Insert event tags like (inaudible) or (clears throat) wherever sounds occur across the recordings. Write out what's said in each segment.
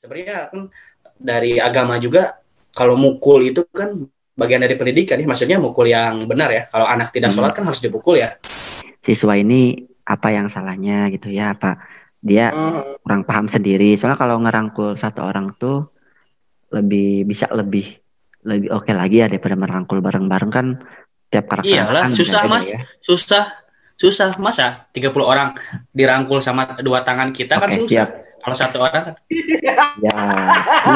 sebenarnya kan dari agama juga kalau mukul itu kan bagian dari pendidikan ya. Maksudnya mukul yang benar ya. Kalau anak tidak sholat kan harus dipukul ya. Siswa ini apa yang salahnya gitu ya? Apa dia kurang paham sendiri? Soalnya kalau ngerangkul satu orang tuh lebih bisa lebih lebih oke lagi ya daripada merangkul bareng-bareng kan. Tiap karakter iyalah kan susah mas. ya. susah susah masa 30 orang dirangkul sama dua tangan kita kan Oke, susah. siap. Kalau satu orang (laughs) Ya,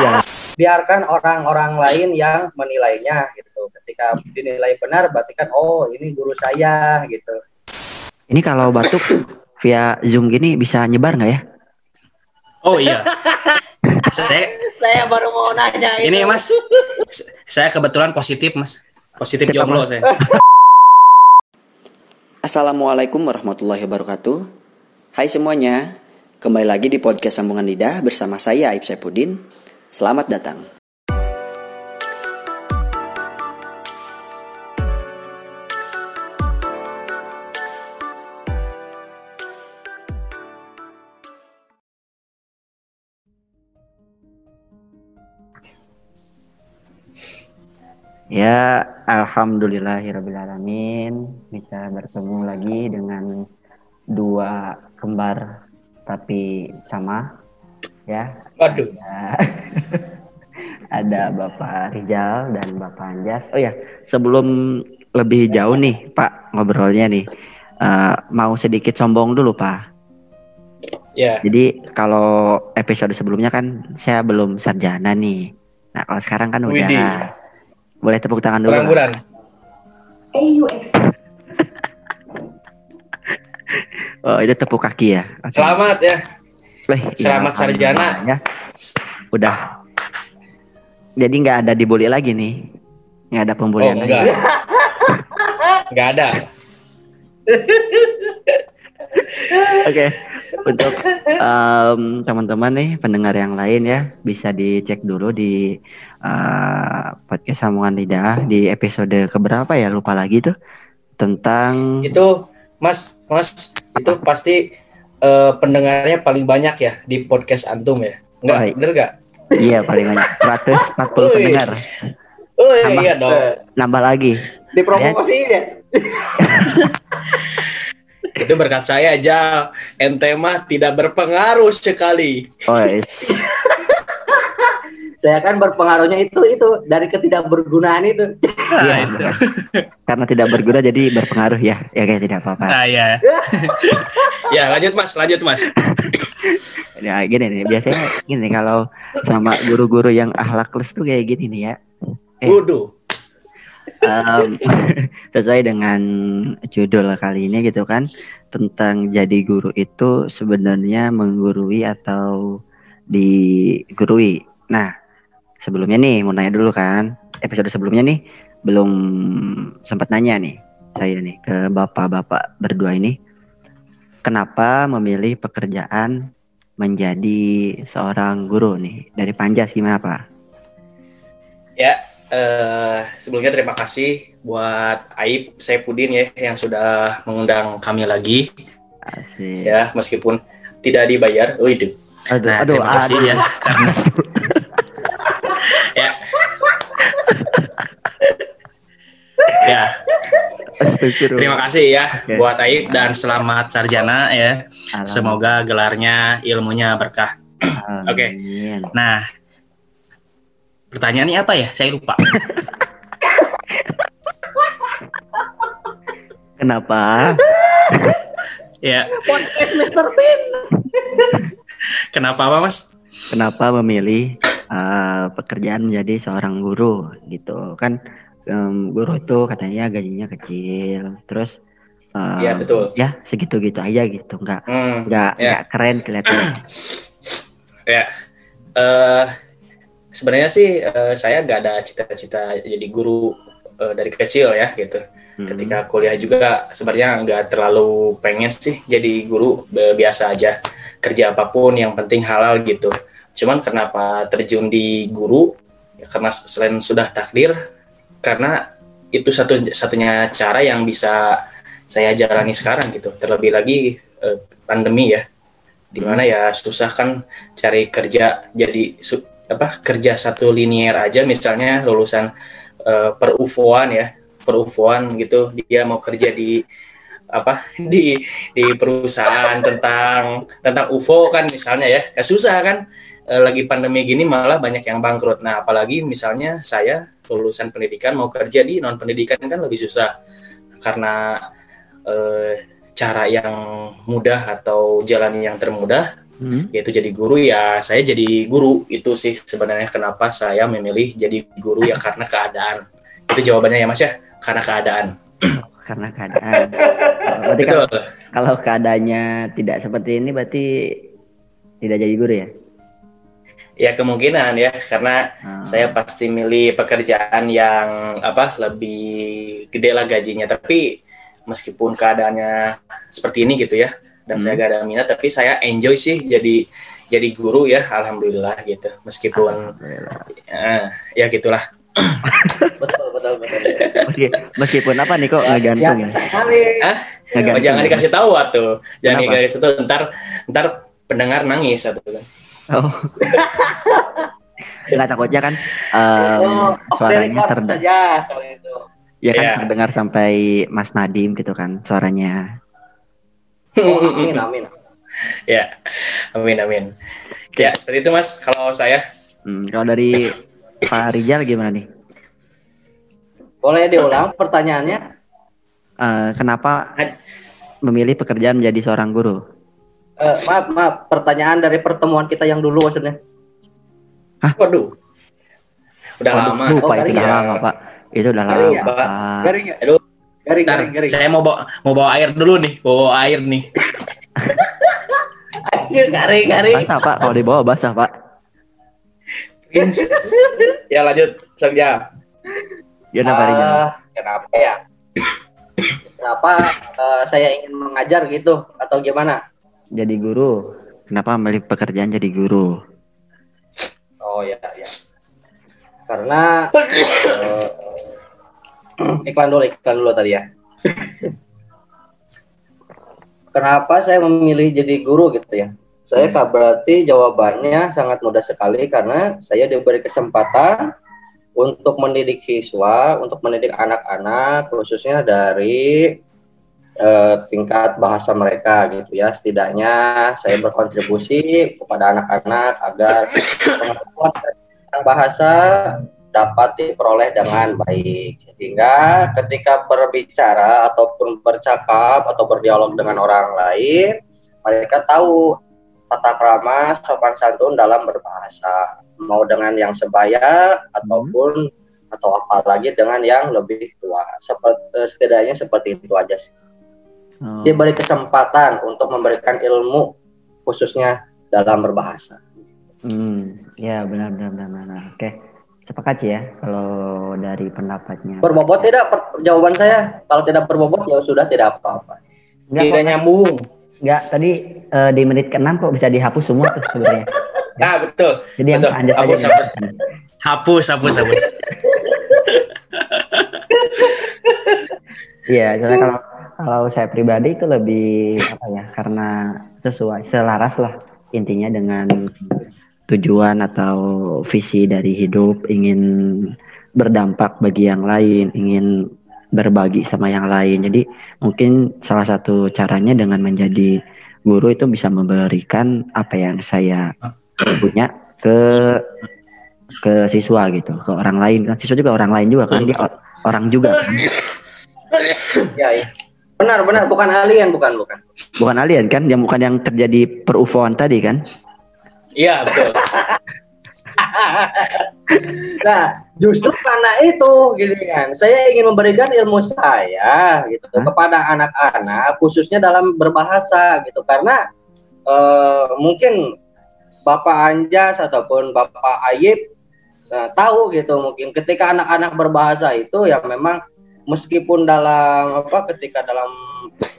iya. biarkan orang-orang lain yang menilainya gitu. Ketika dinilai benar, berarti kan oh ini guru saya gitu. Ini kalau batuk via Zoom gini bisa nyebar nggak ya? oh iya saya Saya baru mau nanya ini mas saya kebetulan positif mas positif Kita jomblo mas. saya Assalamualaikum warahmatullahi wabarakatuh. Hai semuanya, kembali lagi di podcast Sambungan Lidah bersama saya Aib Saipudin. Selamat datang. Ya, alhamdulillahirobbilalamin bisa bertemu lagi dengan dua kembar tapi sama ya. waduh Ya. (laughs) Ada Bapak Rijal dan Bapak Anjas. Oh ya, sebelum lebih jauh nih Pak ngobrolnya nih, eh, mau sedikit sombong dulu Pak. ya Jadi kalau episode sebelumnya kan saya belum sarjana nih. Nah kalau sekarang kan udah. Widih. Boleh tepuk tangan dulu. Pengangguran Oh itu tepuk kaki ya. Oke. selamat ya Wih, selamat ya, sarjana. ya. Udah. Jadi nggak ada dibully lagi nih. Nggak ada oh pembulian lagi. enggak enggak ada Oke, untuk em, teman-teman nih pendengar yang lain ya bisa dicek dulu di eh, podcast Sambungan Lidah di episode keberapa ya lupa lagi tuh tentang itu mas mas itu pasti eh, pendengarnya paling banyak ya di podcast antum ya enggak Baik. bener enggak iya paling banyak 140 Wih. pendengar oh Tambah. iya dong nambah lagi Dipromosiin ya. (laughs) itu berkat saya Jal ente mah tidak berpengaruh sekali oh iya. Saya kan berpengaruhnya itu itu dari ketidakbergunaan itu. nah, itu. (laughs) Karena tidak berguna jadi berpengaruh ya. Ya kayak tidak apa-apa. Nah ya (laughs) ya lanjut mas. Lanjut mas. Ya (laughs) gini nih. Biasanya gini kalau sama guru-guru yang akhlakless tuh kayak gini nih ya. Eh. Waduh. Em, sesuai dengan judul kali ini gitu kan tentang jadi guru itu sebenarnya menggurui atau digurui. Nah, sebelumnya nih mau nanya dulu kan episode sebelumnya nih belum sempat nanya nih saya nih ke bapak-bapak berdua ini kenapa memilih pekerjaan menjadi seorang guru nih dari Panjas gimana Pak? ya eh, sebelumnya terima kasih buat Aib Saipudin ya yang sudah mengundang kami lagi Asik. ya meskipun tidak dibayar. Oh itu. Aduh, Nah, aduh, terima kasih aduh. ya karena (laughs) ya terima kasih ya Oke. buat Aib dan selamat sarjana ya. Alhamdulillah. Semoga gelarnya ilmunya berkah. Oke. Amin. Nah, pertanyaannya apa ya? Saya lupa. Kenapa? ya, Podcast Mr. Pin. kenapa apa Mas? Kenapa memilih eh, pekerjaan menjadi seorang guru gitu kan? Em, guru itu katanya gajinya kecil, terus eh, Iya betul. ya segitu-gitu aja gitu, nggak Hmm. nggak Ya. nggak keren kelihatan. (clears throat) Ya, eh sebenarnya sih eh, saya nggak ada cita-cita jadi guru eh, dari kecil ya gitu. Hmm. Ketika kuliah juga sebenarnya nggak terlalu pengen sih jadi guru biasa aja kerja apa pun yang penting halal gitu. Cuman kenapa terjun di guru? Ya, karena selain sudah takdir, karena itu satu satunya cara yang bisa saya jalani sekarang gitu. Terlebih lagi eh, pandemi ya. di mana ya susah kan cari kerja jadi apa kerja satu linier aja misalnya lulusan uh, per UFO-an ya per UFO-an gitu dia mau kerja di apa (laughs) di di perusahaan tentang tentang UFO kan misalnya ya, ya susah kan e, lagi pandemi gini malah banyak yang bangkrut. Nah apalagi misalnya saya lulusan pendidikan mau kerja di non pendidikan kan lebih susah. Karena e, cara yang mudah atau jalan yang termudah hmm. yaitu jadi guru ya saya jadi guru. Itu sih sebenarnya kenapa saya memilih jadi guru ya karena keadaan. Itu jawabannya ya mas ya? Karena keadaan. Karena keadaan. Berarti kalau kalau keadaannya tidak seperti ini berarti tidak jadi guru ya ya kemungkinan ya karena hmm. saya pasti milih pekerjaan yang apa lebih gede lah gajinya. Tapi meskipun keadaannya seperti ini gitu ya dan hmm. saya gak ada minat tapi saya enjoy sih jadi jadi guru ya alhamdulillah gitu. Meskipun uh, ya gitulah. (laughs) Betul betul betul. Meski, meskipun apa nih kok nggak gantung ya, ya? Oh, jangan dikasih tahu tuh jangan Kenapa? dikasih tahu. Ntar ntar pendengar nangis atau kan oh nggak takutnya kan um, oh, suaranya terdengar ya kan yeah. terdengar sampai Mas Nadim gitu kan suaranya. Oh, amin amin. ya, amin amin. Ya seperti itu Mas. Kalau saya. Hmm, kalau dari Pak Rijal gimana nih? Boleh diulang pertanyaannya? Uh, kenapa memilih pekerjaan menjadi seorang guru? Uh, maaf maaf, pertanyaan dari pertemuan kita yang dulu maksudnya. Hah? Waduh. Udah Waduh, lama. Lupa oh, itu udah ya. lama, Pak. Itu udah lama. Ya? Garing ya? Aduh. Garing, garing, garing. Saya mau bawa mau bawa air dulu nih, bawa air nih. (laughs) air garing, garing. Basah, Pak. Kalau dibawa basah, Pak. (laughs) ya lanjut, saja. Ya, uh, kenapa ya? Kenapa uh, saya ingin mengajar gitu atau gimana? Jadi guru. Kenapa memilih pekerjaan jadi guru? Oh ya, ya. Karena uh, iklan dulu iklan dulu tadi ya kenapa saya memilih jadi guru gitu ya saya hmm. berarti jawabannya sangat mudah sekali karena saya diberi kesempatan untuk mendidik siswa, untuk mendidik anak-anak, khususnya dari uh, tingkat bahasa mereka gitu ya. Setidaknya saya berkontribusi kepada anak-anak agar pengetahuan bahasa dapat diperoleh dengan baik. Sehingga ketika berbicara ataupun bercakap atau berdialog dengan orang lain, mereka tahu tata krama sopan santun dalam berbahasa. Mau dengan yang sebaya ataupun atau apalagi dengan yang lebih tua. Seperti eh, setidaknya seperti itu aja sih. Oh. Dia beri kesempatan untuk memberikan ilmu khususnya dalam berbahasa. Hmm, ya benar benar benar. benar. Oke. Okay. Sepakat ya kalau dari pendapatnya. Berbobot tidak per, jawaban saya. Kalau tidak berbobot ya sudah tidak apa-apa. Tidak nyambung. Enggak, tadi uh, di menit ke-6 kok bisa dihapus semua tuh sebenarnya. (laughs) Nah, betul. Jadi betul. yang hapus, hapus, hapus. hapus, hapus, hapus. Iya, soalnya kalau kalau saya pribadi itu lebih apa ya? Karena sesuai selaras lah intinya dengan tujuan atau visi dari hidup, ingin berdampak bagi yang lain, ingin berbagi sama yang lain. Jadi mungkin salah satu caranya dengan menjadi guru itu bisa memberikan apa yang saya punya ke ke siswa gitu, ke orang lain kan. Siswa juga orang lain juga kan, dia orang juga kan. Ya, ya. Benar, benar, bukan alien, bukan, bukan. Bukan alien kan, yang bukan yang terjadi perufoan tadi kan? Iya betul. (laughs) nah, justru karena itu, gitu kan, saya ingin memberikan ilmu saya, gitu, hmm? kepada anak-anak, khususnya dalam berbahasa, gitu, karena uh, mungkin Bapak Anjas ataupun Bapak Ayib uh, tahu, gitu, mungkin ketika anak-anak berbahasa itu, ya memang meskipun dalam apa, ketika dalam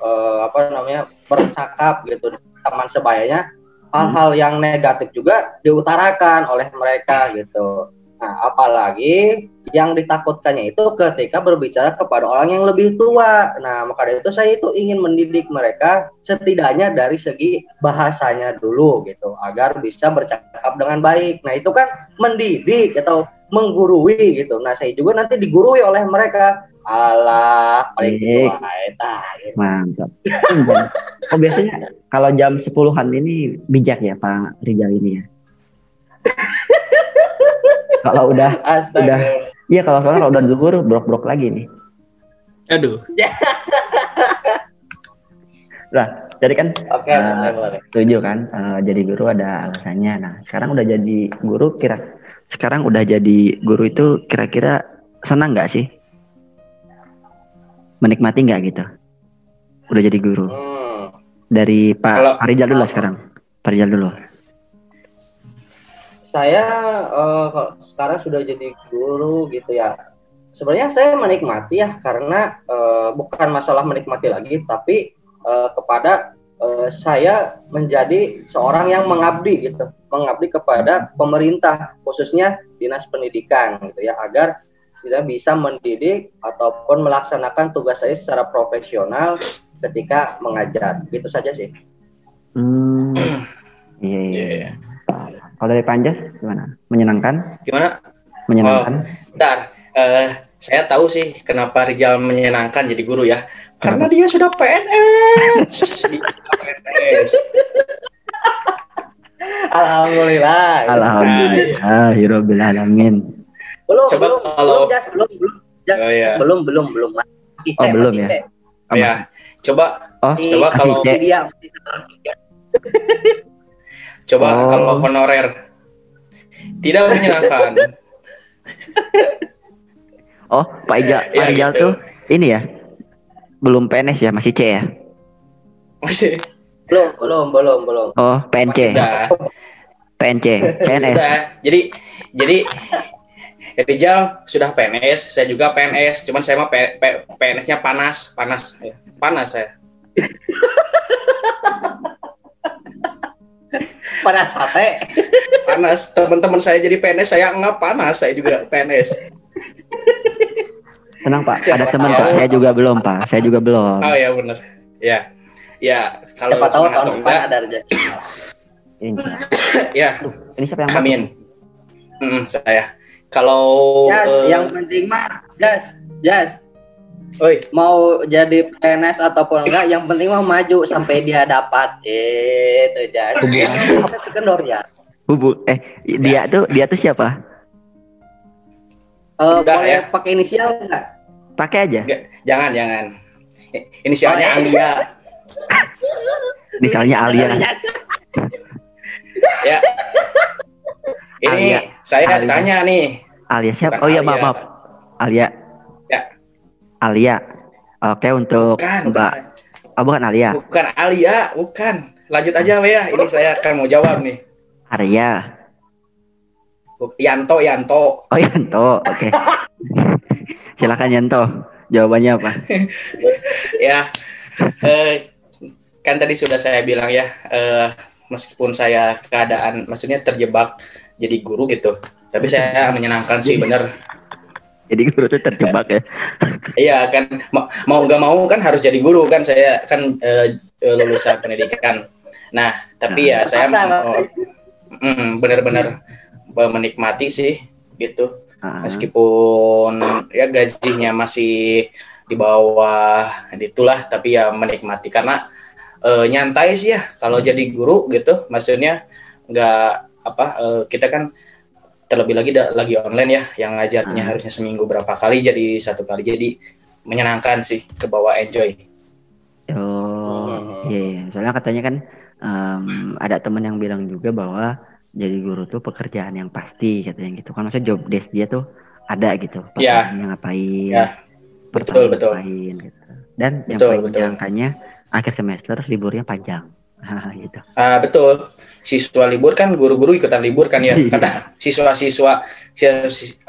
uh, apa namanya bercakap, gitu, teman sebayanya hal-hal yang negatif juga diutarakan oleh mereka gitu. Nah, apalagi yang ditakutkannya itu ketika berbicara kepada orang yang lebih tua. Nah, maka dari itu saya itu ingin mendidik mereka setidaknya dari segi bahasanya dulu gitu agar bisa bercakap dengan baik. Nah, itu kan mendidik atau menggurui gitu. Nah, saya juga nanti digurui oleh mereka. Allah, paling gitu. gitu. Mantap. oh, biasanya kalau jam 10-an ini bijak ya Pak Rijal ini ya? kalau udah Astaga. udah iya kalau sekarang kalau udah zuhur brok-brok lagi nih aduh lah jadi kan okay, uh, setuju kan uh, jadi guru ada alasannya nah sekarang udah jadi guru kira sekarang udah jadi guru itu kira-kira senang nggak sih menikmati nggak gitu? Udah jadi guru. Hmm. dari Pak Kalau, dulu sekarang. Pak Rijal dulu. Saya uh, sekarang sudah jadi guru gitu ya. Sebenarnya saya menikmati ya karena uh, bukan masalah menikmati lagi tapi uh, kepada uh, saya menjadi seorang yang mengabdi gitu. Mengabdi kepada pemerintah khususnya dinas pendidikan gitu ya agar tidak bisa mendidik ataupun melaksanakan tugas saya secara profesional ketika mengajar gitu saja sih. Hmm. Iya. Yeah, yeah. Kalau dari Panjas gimana? Menyenangkan? Gimana? Menyenangkan. Oh, bentar. Uh, saya tahu sih kenapa Rijal menyenangkan jadi guru ya. Karena dia sudah PNS. PNS. Alhamdulillah. Alhamdulillah. Hirobil alamin. Belum, Coba belum, kalau... belum, just, belum, belum, just, oh, iya. belum, belum, belum. Masih oh, belum ya? Oh, ya. Coba, oh, coba kalau dia (laughs) Coba oh. kalau honorer tidak menyenangkan. (laughs) oh, Pak Ija, ya, Pak Ijal gitu. tuh ini ya. Belum PNS ya, masih C ya? Masih. Belum, belum, belum, belum. Oh, PNC. PNC, PNS. Jadi jadi Rijal sudah PNS, saya juga PNS, cuman saya mah PNS-nya panas, panas, panas saya. (laughs) panas sate panas. Teman-teman saya jadi PNS saya nggak panas saya juga PNS tenang pak. Ada teman pak. Saya juga belum pak. Saya juga belum. Oh ya benar. Ya. Ya kalau siapa tahu tahun depan ada rezeki. Ya ini siapa yang amin. Mm, saya kalau jas, uh, yang penting mah jas jas. Oi. mau jadi PNS ataupun enggak yang penting mah maju sampai dia dapat. Itu jadi hubungan sekendor ya. Bubu eh dia tuh dia tuh siapa? Uh, boleh ya. pakai inisial enggak? Pakai aja. Jangan jangan. Inisialnya oh, Alia. (laughs) Inisialnya Alia. Ya. Ini Alia. saya Alia. tanya nih Alia siapa oh iya maaf maaf Alia Alia. Oke untuk bukan, Mbak. Bukan. Oh bukan Alia. Bukan Alia, bukan. Lanjut aja ya. Ini saya akan mau jawab nih. Arya. Yanto, Yanto. Oh Yanto, oke. Okay. (laughs) Silakan Yanto. Jawabannya apa? (laughs) ya, eh, kan tadi sudah saya bilang ya, eh, meskipun saya keadaan, maksudnya terjebak jadi guru gitu, tapi saya menyenangkan sih bener jadi guru itu terjebak ya? Iya kan mau nggak mau kan harus jadi guru kan. Saya kan uh, lulusan pendidikan. Nah tapi ya saya mau mm, benar-benar menikmati sih gitu. Uh-huh. meskipun ya gajinya masih di bawah itulah tapi ya menikmati karena uh, nyantai sih ya. Kalau jadi guru gitu maksudnya nggak apa uh, kita kan terlebih lagi lagi online ya yang ngajarnya hmm. harusnya seminggu berapa kali jadi satu kali jadi menyenangkan sih ke bawah enjoy oh hmm. iya yeah. soalnya katanya kan um, ada teman yang bilang juga bahwa jadi guru tuh pekerjaan yang pasti katanya gitu kan maksudnya job desk dia tuh ada gitu yeah. ngapain yeah. betul betul ngapain, gitu dan yang paling menyenangkannya akhir semester liburnya panjang gitu. Uh, betul. Siswa libur kan guru-guru ikutan libur kan ya. Iya. Karena siswa-siswa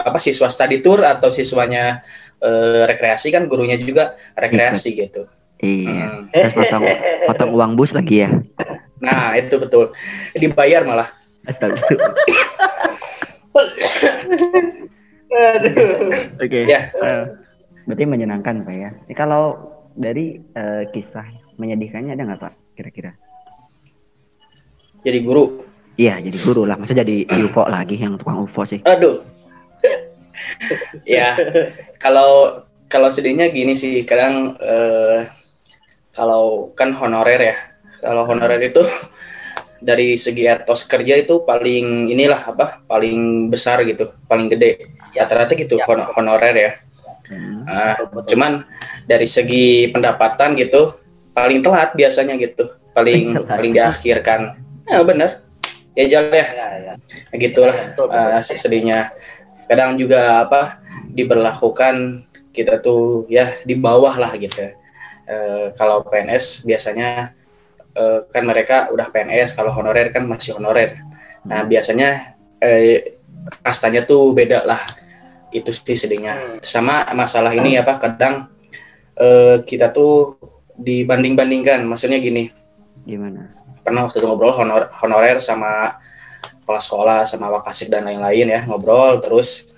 apa siswa study tour atau siswanya uh, rekreasi kan gurunya juga rekreasi gitu. Iya. Hmm. Terus potong, potong uang bus lagi ya. Nah, itu betul. Dibayar malah. Aduh. Oke. Ya. Eh, berarti menyenangkan Pak ya. Ini kalau dari eh, kisah menyedihkannya ada nggak Pak kira-kira? Jadi guru. Iya jadi guru lah. Masa jadi UFO lagi yang tukang UFO sih? Aduh. (laughs) ya, kalau kalau sedihnya gini sih, kadang eh, kalau kan honorer ya. Kalau honorer itu (laughs) dari segi etos kerja itu paling inilah apa? Paling besar gitu, paling gede. Rata-rata gitu Ya. hon- honorer ya. Hmm. Ah, cuman dari segi pendapatan gitu paling telat biasanya gitu, paling (laughs) paling diakhirkan. Ya bener. Ya jalan ya. Ya, ya. gitulah Betul, betul. uh, sedihnya. Kadang juga apa diberlakukan kita tuh ya di bawah lah gitu. Eh, kalau PNS biasanya eh, kan mereka udah PNS kalau honorer kan masih honorer. Nah biasanya eh, kastanya tuh beda lah. Itu sih sedihnya. Sama masalah ini apa kadang eh, kita tuh dibanding-bandingkan. Maksudnya gini. Gimana? Pernah waktu itu ngobrol honor- honorer sama kepala sekolah sama wakasik dan lain-lain ya ngobrol. Terus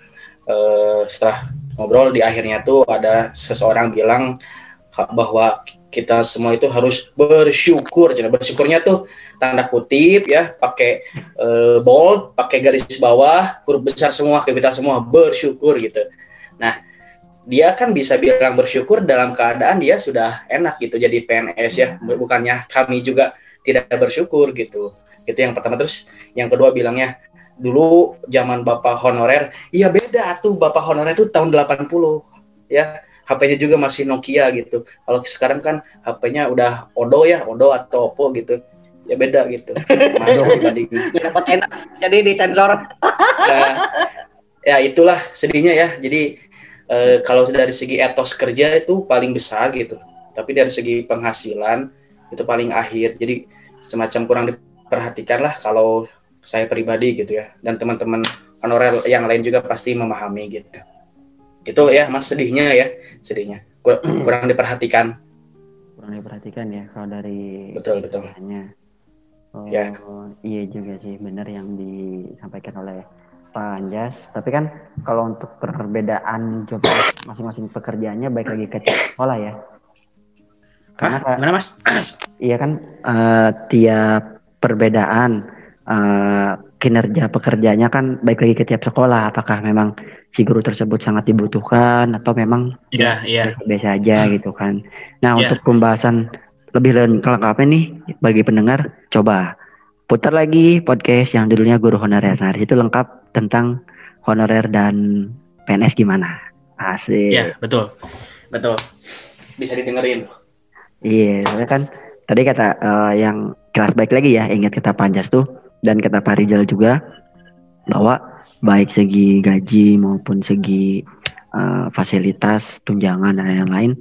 eh, setelah ngobrol di akhirnya tuh ada seseorang bilang bahwa kita semua itu harus bersyukur. Jadi bersyukurnya tuh tanda kutip ya pakai eh, bold pakai garis bawah huruf besar semua kapital semua bersyukur gitu. Nah dia kan bisa bilang bersyukur dalam keadaan dia sudah enak gitu jadi PNS ya. Bukannya kami juga tidak bersyukur gitu. Itu yang pertama. Terus yang kedua bilangnya dulu zaman bapak honorer iya beda tuh bapak honorer itu tahun 80 ya. HP-nya juga masih Nokia gitu. Kalau sekarang kan HP-nya udah Odo ya Odo atau Oppo gitu. Ya beda gitu. (laughs) Masa dibanding dapat enak jadi disensor. Nah, ya itulah sedihnya ya. Jadi eh, kalau dari segi etos kerja itu paling besar gitu. Tapi dari segi penghasilan itu paling akhir. Jadi semacam kurang diperhatikan lah kalau saya pribadi gitu ya. Dan teman-teman honorer yang lain juga pasti memahami gitu. Itu ya mas sedihnya ya sedihnya Kur- kurang diperhatikan. Kurang diperhatikan ya kalau dari Betul, betul. Oh, Ya. iya juga sih benar yang disampaikan oleh Pak Anjas. Tapi kan kalau untuk perbedaan job masing-masing pekerjaannya baik lagi ke sekolah ya. Karena Hah? Gimana mas? (clears throat) iya kan eh, tiap perbedaan eh, kinerja pekerjaannya kan baik lagi ke tiap sekolah. Apakah memang si guru tersebut sangat dibutuhkan atau memang Iya iya. biasa aja gitu kan. Nah Ya. untuk pembahasan lebih lengkapnya nih bagi pendengar, coba putar lagi podcast yang judulnya Guru Honorer. Nah di situ lengkap tentang honorer dan PNS gimana. Asik. Iya betul betul. Bisa didengerin. Iya, soalnya kan tadi kata eh, yang kelas baik lagi ya, ingat kata Panjas tuh dan kata Pak Rizal juga bahwa baik segi gaji maupun segi eh, fasilitas, tunjangan dan lain-lain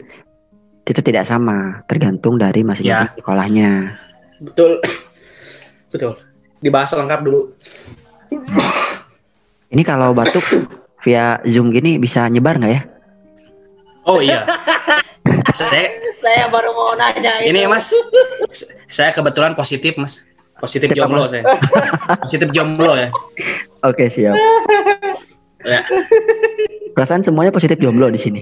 itu tidak sama, tergantung dari masing-masing sekolahnya. Betul (coughs) betul. Dibahas lengkap dulu. (coughs) Ini kalau batuk via Zoom gini bisa nyebar nggak ya? Oh iya. (laughs) saya saya baru mau nanya ini itu. mas, saya kebetulan positif mas, positif Siapa, jomblo Mas? saya, positif jomblo ya. Oke siap. ya. Perasaan semuanya positif jomblo di sini.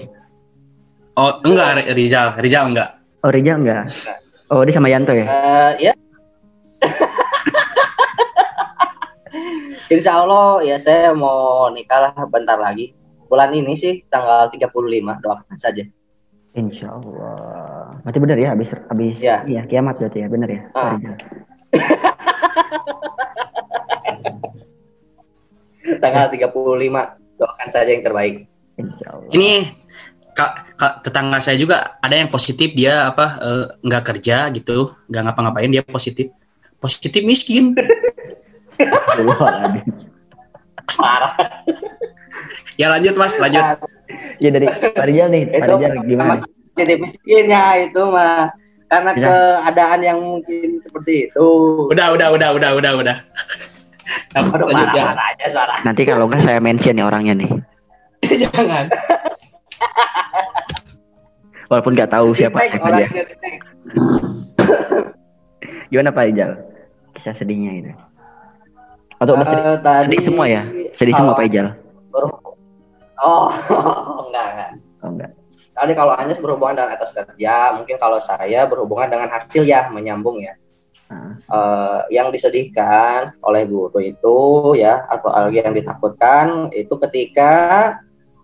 Oh enggak Rizal, Rizal enggak. Oh Rizal enggak? Oh dia sama Yanto ya? Eh, ya (laughs) Insya Allah ya saya mau nikah lah bentar lagi bulan ini sih tanggal 35 doakan saja Insya Allah. Berarti benar ya habis habis Ya. iya kiamat berarti ya benar ya. Ah. (laughs) Tanggal 35 doakan saja yang terbaik Insya Allah. Ini kak, kak tetangga saya juga ada yang positif dia apa eh, nggak kerja gitu, nggak ngapa-ngapain dia positif, positif miskin. (laughs) Parah (laughs) Ya lanjut mas, lanjut. ya dari Pak Rizal nih, Rizal gimana? jadi miskinnya itu mah karena Ya. keadaan yang mungkin seperti itu Udah, udah, udah, udah, udah, udah. Aduh, lanjut ya. marah-marah aja suara Nanti kalau nggak saya mention nih orangnya nih. (laughs) Jangan. (laughs) Walaupun nggak tahu siapa orangnya. Gimana Pak Rizal? Kisah sedihnya itu. Atau udah sedih, tadi sedih semua ya? Sedih semua Pak berhubung- Oh, (laughs) enggak, enggak. Oh, enggak. Tadi kalau Anies berhubungan dengan etos kerja, mungkin kalau saya berhubungan dengan hasil ya, menyambung ya. Ah. Eh, yang disedihkan oleh guru itu ya, atau yang ditakutkan itu ketika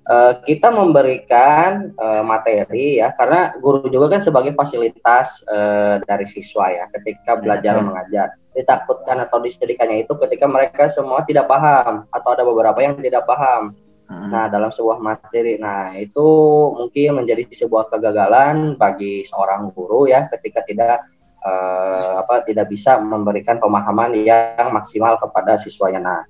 eh, kita memberikan eh, materi ya, karena guru juga kan sebagai fasilitas eh, dari siswa ya, ketika belajar Betul. mengajar. Ditakutkan atau disedihkannya itu ketika mereka semua tidak paham atau ada beberapa yang tidak paham. Ah. Nah, dalam sebuah materi, nah itu mungkin menjadi sebuah kegagalan bagi seorang guru ya ketika tidak eh, apa tidak bisa memberikan pemahaman yang maksimal kepada siswanya. Nah,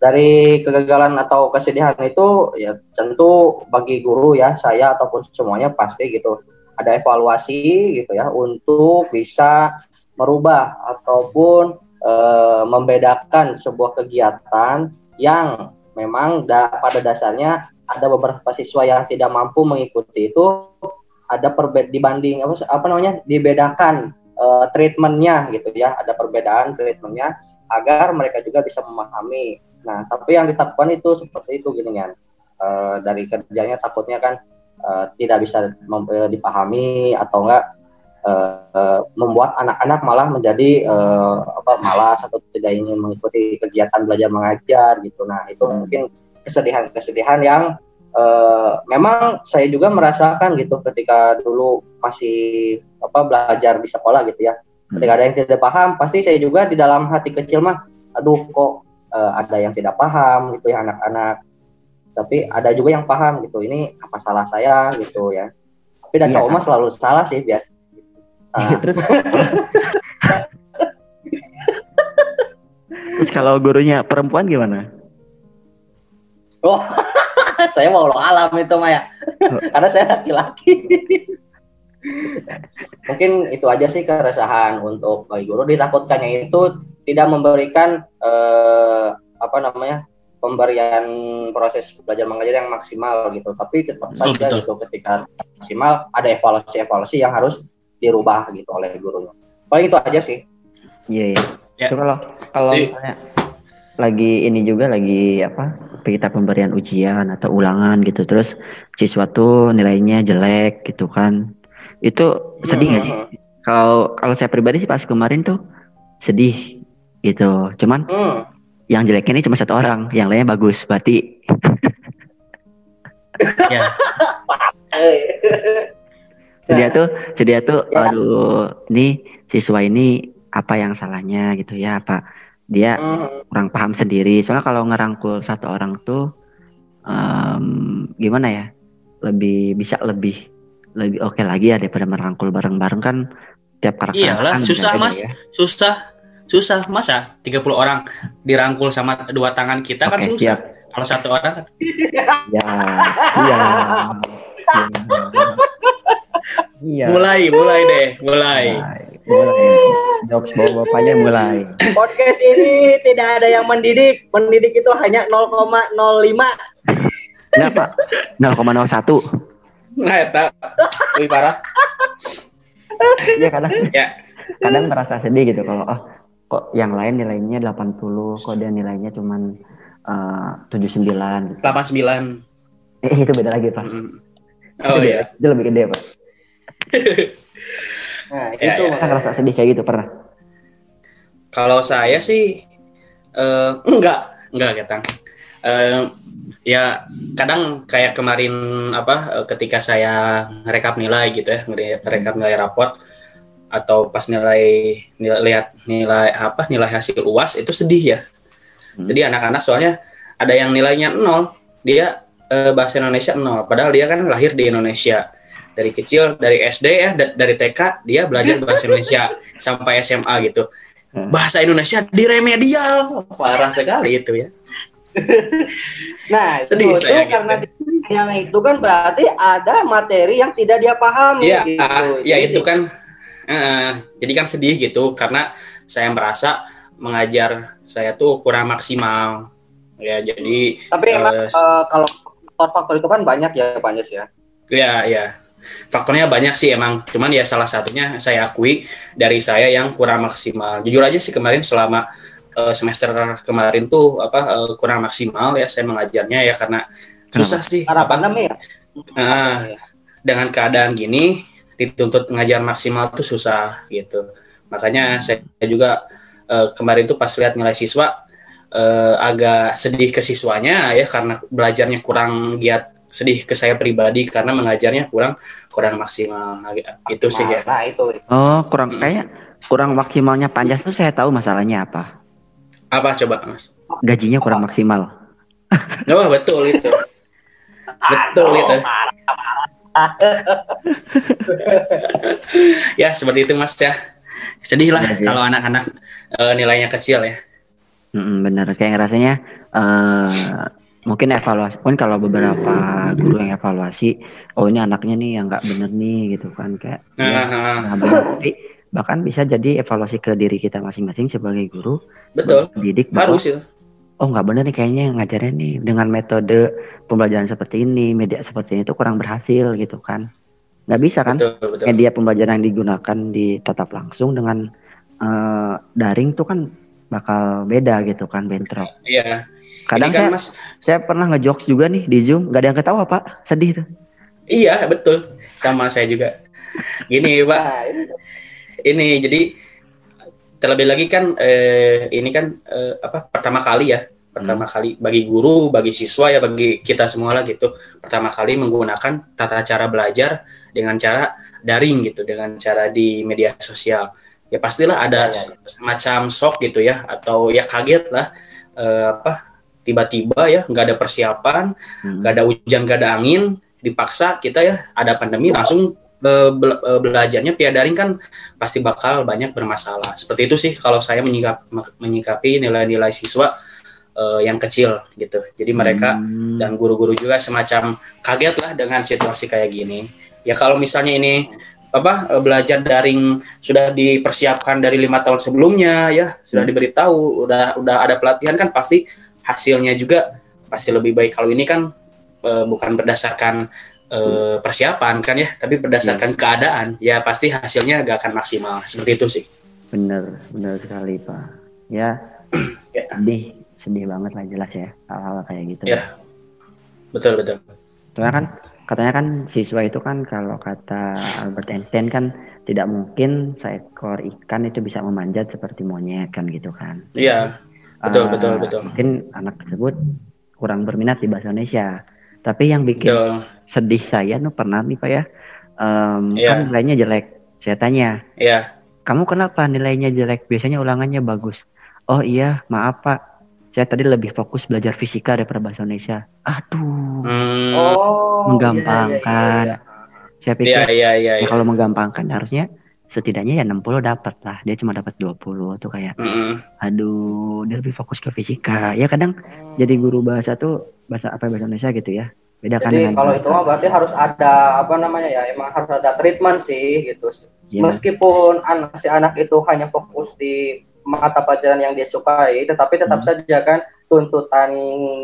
dari kegagalan atau kesedihan itu ya tentu bagi guru ya saya ataupun semuanya pasti gitu ada evaluasi gitu ya untuk bisa merubah ataupun eh, membedakan sebuah kegiatan yang memang da- pada dasarnya ada beberapa siswa yang tidak mampu mengikuti itu ada perbedaan dibanding apa apa namanya dibedakan eh, treatmentnya gitu ya ada perbedaan treatmentnya agar mereka juga bisa memahami nah tapi yang ditakutkan itu seperti itu gini kan Eh, dari kerjanya takutnya kan eh, tidak bisa mem- eh, dipahami atau enggak eh, eh, membuat anak-anak malah menjadi eh, apa malas atau tidak ingin mengikuti kegiatan belajar mengajar gitu. Nah itu Hmm. mungkin kesedihan-kesedihan yang eh, memang saya juga merasakan gitu ketika dulu masih apa belajar di sekolah gitu ya. Ketika ada yang tidak paham pasti saya juga di dalam hati kecil mah aduh kok eh, ada yang tidak paham gitu ya anak-anak tapi ada juga yang paham gitu ini apa salah saya gitu ya tapi dan Iya, cowok mah selalu salah sih biasa Nah, terus (laughs) terus kalau gurunya perempuan gimana? Oh, (laughs) saya mau lo alam itu Maya. Karena saya laki-laki. Mungkin itu aja sih keresahan untuk guru. Ditakutkannya itu tidak memberikan eh, apa namanya pemberian proses belajar mengajar yang maksimal gitu. Tapi tetap Betul, saja betul. gitu ketika maksimal ada evaluasi-evaluasi yang harus dirubah gitu oleh gurunya. Paling itu aja sih. Iya, iya. Ya. Kalau kalau misalnya lagi ini juga lagi apa kita pemberian ujian atau ulangan gitu terus siswa tuh nilainya jelek gitu kan itu sedih nggak sih Hmm. kalau kalau saya pribadi sih pas kemarin tuh sedih gitu cuman Hmm. yang jeleknya ini cuma satu orang yang lainnya bagus berarti ya (laughs) dia tuh dia tuh Ya. aduh ini siswa ini apa yang salahnya gitu ya apa dia Hmm. kurang paham sendiri. Soalnya kalau ngerangkul satu orang tuh em, gimana ya? Lebih bisa lebih lebih oke lagi ya daripada merangkul bareng-bareng kan tiap karakter Iyalah, kan susah, Mas. ya. susah susah masa 30 orang dirangkul sama dua tangan kita kan Oke, susah siap. kalau satu orang Ya, iya. Iya. mulai mulai deh mulai Mulai. Jokes bawa bapaknya mulai. Podcast ini tidak ada yang mendidik. Mendidik itu hanya 0,05. Kenapa? 0,01. nah eta lebih parah Iya kadang ya kadang merasa sedih gitu kalau oh kok yang lain nilainya 80, kok dia nilainya cuman eh, 79 gitu. 89 Eh, itu beda lagi, Pak. Mm. itu, oh beda. iya itu lebih gede, Pak. (laughs) Nah, Ya, itu ya. Kita ngerasa sedih kayak gitu pernah. Kalau saya sih eh, enggak, enggak ketang. Eh, ya kadang kayak kemarin apa eh, ketika saya rekap nilai gitu ya, rekap nilai raport atau pas nilai, nilai lihat nilai apa nilai hasil UAS itu sedih ya. Hmm. Jadi anak-anak soalnya ada yang nilainya nol, dia eh, bahasa Indonesia nol, padahal dia kan lahir di Indonesia dari kecil dari SD ya da- dari TK dia belajar bahasa Indonesia sampai SMA gitu Hmm. bahasa Indonesia di remedial parah sekali itu ya (laughs) Nah, Sedih itu saya gitu. karena yang itu kan berarti ada materi yang tidak dia pahami ya gitu. ya Jadi itu kan eh, jadi kan sedih gitu karena saya merasa mengajar saya tuh kurang maksimal. Ya jadi Tapi emang eh, kalau faktor-faktor itu kan banyak ya, Pak Anjas ya. ya ya faktornya banyak sih emang. Cuman ya salah satunya saya akui dari saya yang kurang maksimal. Jujur aja sih kemarin selama uh, semester kemarin tuh apa uh, kurang maksimal ya saya mengajarnya ya karena susah sih. Karena apa pandemi ya? Nah, dengan keadaan gini dituntut ngajar maksimal tuh susah gitu. Makanya saya juga eh, kemarin tuh pas lihat nilai siswa eh, agak sedih ke siswanya ya karena belajarnya kurang giat sedih ke saya pribadi karena mengajarnya kurang kurang maksimal itu sih ya Nah, itu. Oh, kurang kayak kurang maksimalnya Panjas tuh saya tahu masalahnya apa. apa coba mas Gajinya kurang maksimal. oh betul itu betul itu (laughs) ya seperti itu mas ya. Sedih lah iya. kalau anak-anak eh, nilainya kecil ya. Mm, bener. Kayak rasanya eh mungkin evaluasi pun kalau beberapa guru yang evaluasi oh ini anaknya nih yang nggak bener nih gitu kan. Kayak Nah, ya, nah, bener. Tapi bahkan bisa jadi evaluasi ke diri kita masing-masing sebagai guru betul. didik harus itu oh nggak bener nih kayaknya yang ngajarnya nih. Dengan metode pembelajaran seperti ini media seperti ini tuh kurang berhasil gitu kan. Nggak bisa kan? Betul betul. Media pembelajaran yang digunakan di tatap langsung dengan eh, daring tuh kan bakal beda gitu kan bentrok. Iya. Kadang ini kan saya, mas. saya pernah ngejokes juga nih di zoom. Nggak ada yang ketawa pak. Sedih tuh. Iya betul. Sama saya juga. Gini pak. Nah, ini jadi terlebih lagi kan eh, ini kan eh, apa pertama kali ya. Pertama kali bagi guru bagi siswa ya bagi kita semua lah gitu. Pertama kali menggunakan tata cara belajar dengan cara daring gitu dengan cara di media sosial. Ya pastilah ada Ya, ya, semacam shock gitu ya atau ya kaget lah eh, apa tiba-tiba ya nggak ada persiapan Hmm. nggak ada hujan nggak ada angin dipaksa kita ya ada pandemi langsung bela- belajarnya via daring kan pasti bakal banyak bermasalah seperti itu sih kalau saya menyikap, menyikapi nilai-nilai siswa eh, yang kecil gitu jadi mereka Hmm. dan guru-guru juga semacam kaget lah dengan situasi kayak gini ya kalau misalnya ini apa eh, belajar daring sudah dipersiapkan dari lima tahun sebelumnya ya sudah Hmm. diberitahu udah udah ada pelatihan kan pasti hasilnya juga pasti lebih baik kalau ini kan eh, bukan berdasarkan eh, persiapan kan ya tapi berdasarkan keadaan ya pasti hasilnya gak akan maksimal seperti itu sih bener bener sekali pak ya (clears throat) Ya. sedih sedih banget lah jelas ya hal-hal kayak gitu Ya. betul betul Soalnya kan katanya kan siswa itu kan kalau kata Albert Einstein kan tidak mungkin seekor ikan itu bisa memanjat seperti monyet kan gitu kan. iya Betul, Ah, betul, betul. Mungkin anak tersebut kurang berminat di bahasa Indonesia. Tapi yang bikin betul sedih saya tuh pernah nih Pak ya. em, Iya. Kan nilainya jelek. Saya tanya, ya kamu kenapa nilainya jelek? Biasanya ulangannya bagus. Oh iya, maaf Pak. Saya tadi lebih fokus belajar fisika daripada bahasa Indonesia. Aduh, Hmm, Oh, menggampangkan. iya, iya, iya. iya Saya pikir iya iya ya iya. kalau menggampangkan harusnya setidaknya ya 60 dapat lah. Dia cuma dapat 20 tuh kayak Mm-mm. aduh, dia lebih fokus ke fisika. Ya kadang jadi guru bahasa tuh bahasa apa bahasa Indonesia gitu ya. Beda kan Jadi kalau itu mah berarti harus ada apa namanya ya, emang harus ada treatment sih gitu. Iya. Meskipun anak si anak itu hanya fokus di mata pelajaran yang dia sukai, tetapi tetap Hmm. saja kan tuntutan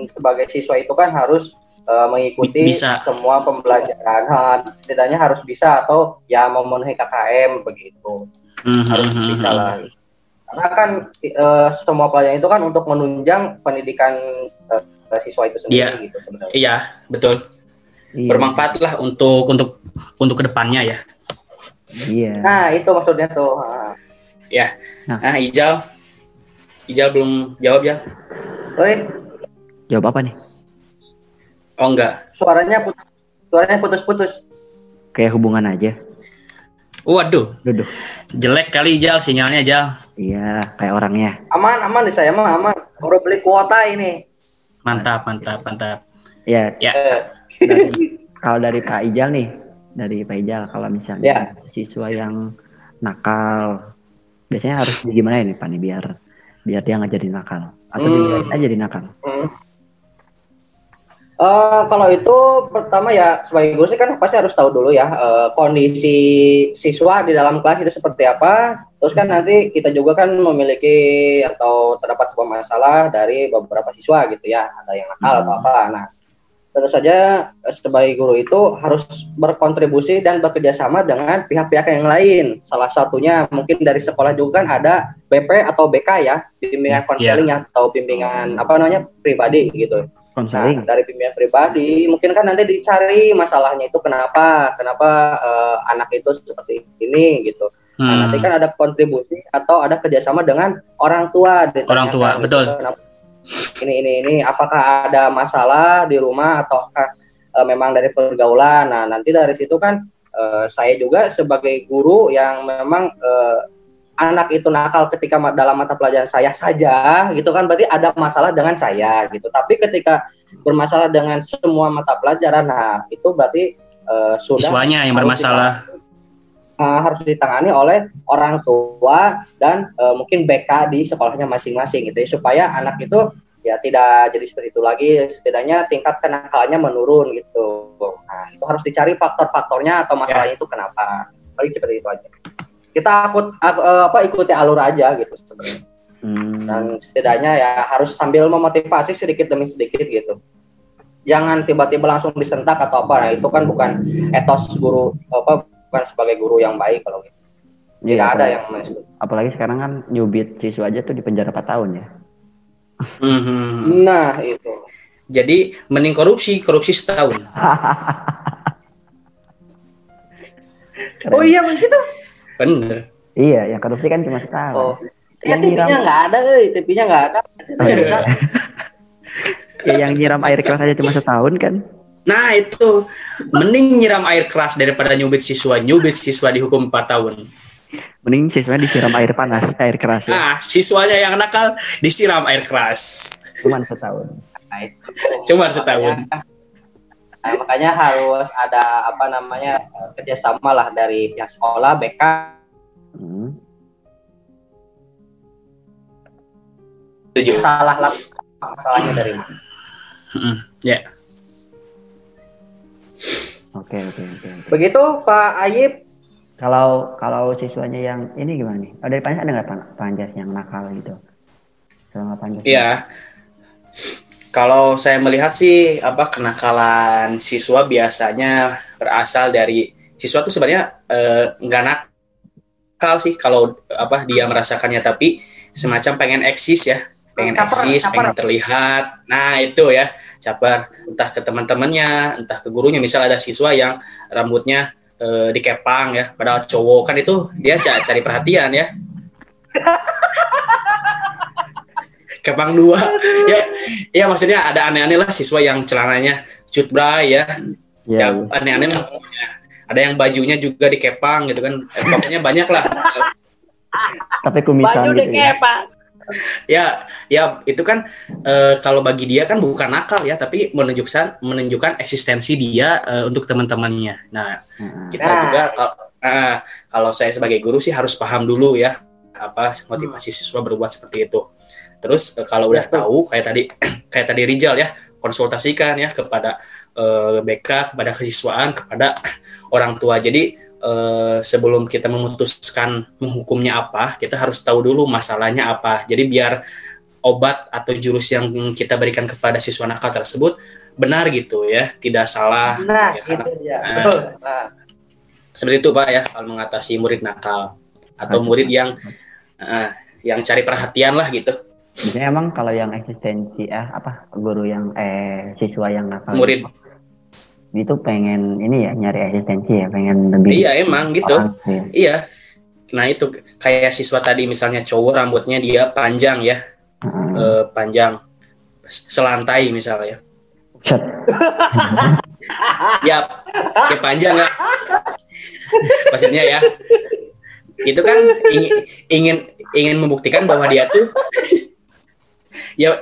sebagai siswa itu kan harus eh, mengikuti Bisa. semua pembelajaran. Ha, setidaknya harus bisa atau ya memenuhi KKM begitu. Mhm, Harus mhm, bisa mhm. lah. Karena kan eh, semua pelajaran itu kan untuk menunjang pendidikan eh, siswa itu sendiri Iya. gitu sebenarnya. Iya, betul. Iya. Bermanfaat lah untuk untuk untuk ke depannya ya. Iya. Nah, itu maksudnya tuh. Ha. Nah, Ijal, Ijal belum jawab ya? Oi, Jawab apa nih? Oh enggak. suaranya putus, suaranya putus-putus. Kayak hubungan aja. Waduh, Duduh. jelek kali Ijal sinyalnya Ijal. Iya, kayak orangnya. Aman, aman di saya mah aman. Baru beli kuota ini. Mantap, mantap, mantap. Ya, Ya. Dari- kalau dari Pak Ijal nih, dari Pak Ijal kalau misalnya Ya. siswa yang nakal, biasanya harus gimana ini Pak nih biar biar dia nggak jadi nakal atau Hmm. aja jadi nakal. hmm. Eh, kalau itu pertama ya sebagai guru sih kan pasti harus tahu dulu ya eh, kondisi siswa di dalam kelas itu seperti apa. Terus kan nanti kita juga kan memiliki atau terdapat sebuah masalah dari beberapa siswa gitu ya, ada yang nakal atau Hmm. apa. Nah, tentu saja eh, sebagai guru itu harus berkontribusi dan bekerja sama dengan pihak-pihak yang lain. Salah satunya mungkin dari sekolah juga kan ada BP atau BK ya, bimbingan Iya. konseling atau bimbingan apa namanya pribadi gitu. Nah, dari bimbingan pribadi mungkin kan nanti dicari masalahnya itu kenapa, kenapa eh, anak itu seperti ini gitu. Nah, Hmm. nanti kan ada kontribusi atau ada kerjasama dengan orang tua. Orang tua, betul. gitu, kenapa Ini ini ini apakah ada masalah di rumah atau memang dari pergaulan. Nah nanti dari situ kan eh, saya juga sebagai guru yang memang eh, anak itu nakal ketika dalam mata pelajaran saya saja gitu kan. Berarti ada masalah dengan saya gitu. Tapi ketika bermasalah dengan semua mata pelajaran, nah itu berarti eh, sudah Siswanya yang bermasalah. uh, harus ditangani oleh orang tua dan uh, mungkin BK di sekolahnya masing-masing gitu ya, supaya anak itu ya tidak jadi seperti itu lagi. Setidaknya tingkat kenakalannya menurun gitu. Nah itu harus dicari faktor-faktornya atau masalahnya itu kenapa. Paling seperti itu aja kita akut ak- uh, apa ikuti alur aja gitu sebenarnya. Hmm. dan setidaknya ya harus sambil memotivasi sedikit demi sedikit gitu. Jangan tiba-tiba langsung disentak atau apa. Nah itu kan bukan etos guru apa bukan sebagai guru yang baik kalau gitu. Iya, tidak ada apalagi- yang masuk. apalagi sekarang kan nyubit siswa aja tuh di penjara 4 tahun ya. Mhm. nah itu. Jadi mending korupsi, korupsi setahun. (laughs) oh iya begitu Bener. iya yang korupsi kan cuma setahun oh ya Yang TV-nya nyiram- nggak ada eh TV-nya nggak ada ya, yang nyiram air keras aja cuma setahun kan Nah itu mending nyiram air keras daripada nyubit siswa. Nyubit siswa dihukum 4 tahun. mending siswanya disiram air panas air keras ya Nah siswanya yang nakal disiram air keras. cuman setahun Nah, itu. Cuma setahun. Nah, makanya harus ada apa namanya kerjasama lah dari pihak sekolah BK Hmm. Setuju. salah lah masalahnya dari mana Mhm. Ya. oke oke oke oke. begitu Pak Ayib kalau kalau siswanya yang ini gimana nih oh, dari panjas ada nggak Pan- panjas yang nakal gitu selama panjas Iya. Kalau saya melihat sih apa kenakalan siswa biasanya berasal dari siswa tuh sebenarnya eh, nggak nakal sih kalau apa dia merasakannya. Tapi semacam pengen eksis ya pengen Caper, eksis caper. pengen terlihat. Nah itu ya caper. Entah ke teman-temannya entah ke gurunya. Misal ada siswa yang rambutnya eh, dikepang ya padahal cowok. Kan itu dia ca- cari perhatian ya (laughs) kepang dua. (laughs) Ya ya maksudnya ada aneh-aneh lah siswa yang celananya cut bray ya. Ya, ya aneh-aneh lah pokoknya. ada yang bajunya juga dikepang gitu kan. Eh, pokoknya banyak lah. (laughs) Tapi kumisan baju gitu deh ya. Pak ya ya itu kan eh, kalau bagi dia kan bukan nakal ya tapi menunjukkan menunjukkan eksistensi dia eh, untuk teman-temannya. Nah Nah, kita Nah. juga kal- ah, kalau saya sebagai guru sih harus paham dulu ya apa motivasi siswa berbuat seperti itu terus eh, kalau udah Betul. tahu kayak tadi (clears throat) kayak tadi Rijal ya konsultasikan ya kepada eh, BK kepada kesiswaan kepada (clears throat) orang tua. Jadi eh, sebelum kita memutuskan menghukumnya apa kita harus tahu dulu masalahnya apa. Jadi biar obat atau jurus yang kita berikan kepada siswa nakal tersebut benar gitu ya tidak salah nah ya, karena itu dia. Nah. betul nah, seperti itu pak ya kalau mengatasi murid nakal atau murid yang eh, yang cari perhatian lah gitu biasanya emang kalau yang eksistensi ah apa guru yang eh siswa yang nakal murid. Itu pengen ini ya nyari eksistensi ya pengen lebih iya emang gitu. orang ya. iya. Nah itu kayak siswa tadi misalnya cowok rambutnya dia panjang ya. Heeh. eh, panjang. Selantai misalnya. Ya ya panjang ya maksudnya ya. Itu kan ingin ingin ingin membuktikan bahwa dia tuh ya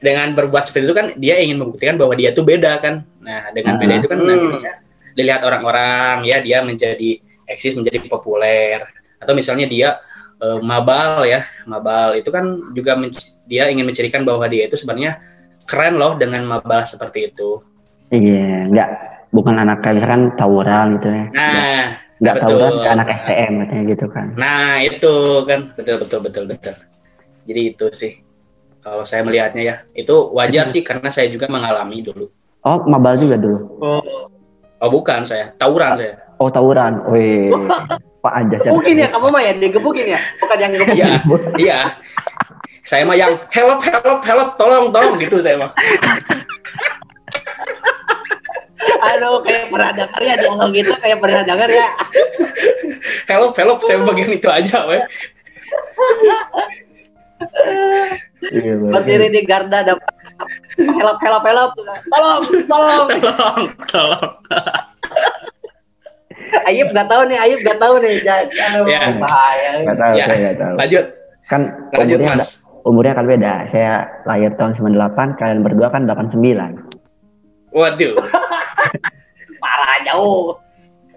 dengan berbuat seperti itu kan dia ingin membuktikan bahwa dia tuh beda kan. Nah dengan beda itu kan Hmm. nantinya dilihat orang-orang ya dia menjadi eksis menjadi populer. Atau misalnya dia eh, mabal ya mabal itu kan juga dia ingin mencirikan bahwa dia itu sebenarnya keren loh dengan mabal seperti itu. Iya nggak bukan anak kayak misalkan tawuran gitu ya. Nah nggak betul. tawuran ke anak STM katanya gitu kan. Nah itu kan. Betul betul betul betul. Jadi itu sih kalau saya melihatnya ya itu wajar sih karena saya juga mengalami dulu. Oh, mabal juga dulu. Oh. Oh bukan saya, tawuran saya. Oh, tawuran. Wih. Pak aja. Gebukin ya kamu mah ya, digebukin ya, bukan yang gebukin. Iya, iya. Saya mah yang help, help, help, tolong, tolong gitu saya mah. Aduh, kayak pernah dengar ya dialog gitu, kayak pernah dengar ya. (laughs) Help, help, saya bagian itu aja, weh. Iya, Berdiri di garda dapat help, help, help. Tolong, tolong. (laughs) Tolong, tolong. Ayub nggak tahu nih, Ayub nggak tahu nih. Aduh, Ya. bahaya. Nggak tahu, Ya. saya nggak tahu. Lanjut, Kan lanjut umurnya, mas. umurnya kan beda. Saya lahir tahun 98, kalian berdua kan 89. Waduh, (laughs) Parah jauh.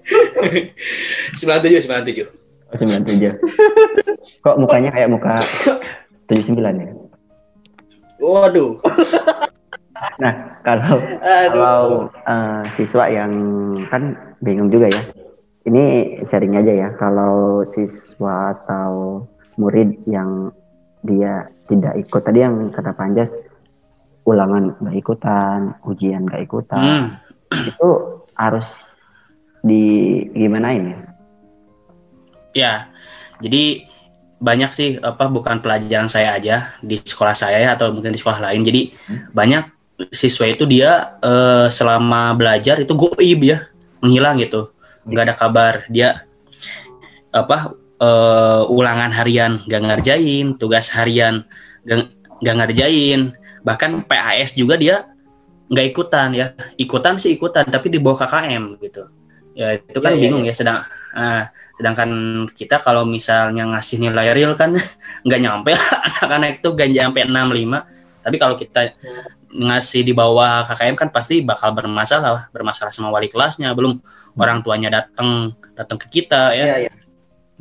(laughs) 97, 97. Oh, 97. Kok mukanya kayak muka 79 ya? Waduh, (laughs) Nah, kalau Aduh. kalau eh, siswa yang kan bingung juga ya. Ini sharing aja ya. Kalau siswa atau murid yang dia tidak ikut tadi yang kata Panjas ulangan nggak ikutan, ujian nggak ikutan, hmm. (clears throat) itu harus di gimana ini? ya. Jadi banyak sih apa bukan pelajaran saya aja di sekolah saya ya, atau mungkin di sekolah lain. Jadi banyak siswa itu dia eh, selama belajar itu goib ya, menghilang gitu, nggak ada kabar. Dia apa eh, ulangan harian gak ngerjain, tugas harian gak, gak ngerjain, bahkan PAS juga dia nggak ikutan ya, ikutan sih ikutan, tapi di bawah KKM gitu. Ya itu kan Iya, iya, bingung ya, sedang ah, sedangkan kita kalau misalnya ngasih nilai real kan (laughs) nggak nyampe anak-anak (laughs) itu gak nyampe 65 tapi kalau kita ngasih di bawah KKM kan pasti bakal bermasalah bermasalah sama wali kelasnya. Belum orang tuanya datang datang ke kita ya. Iya, iya.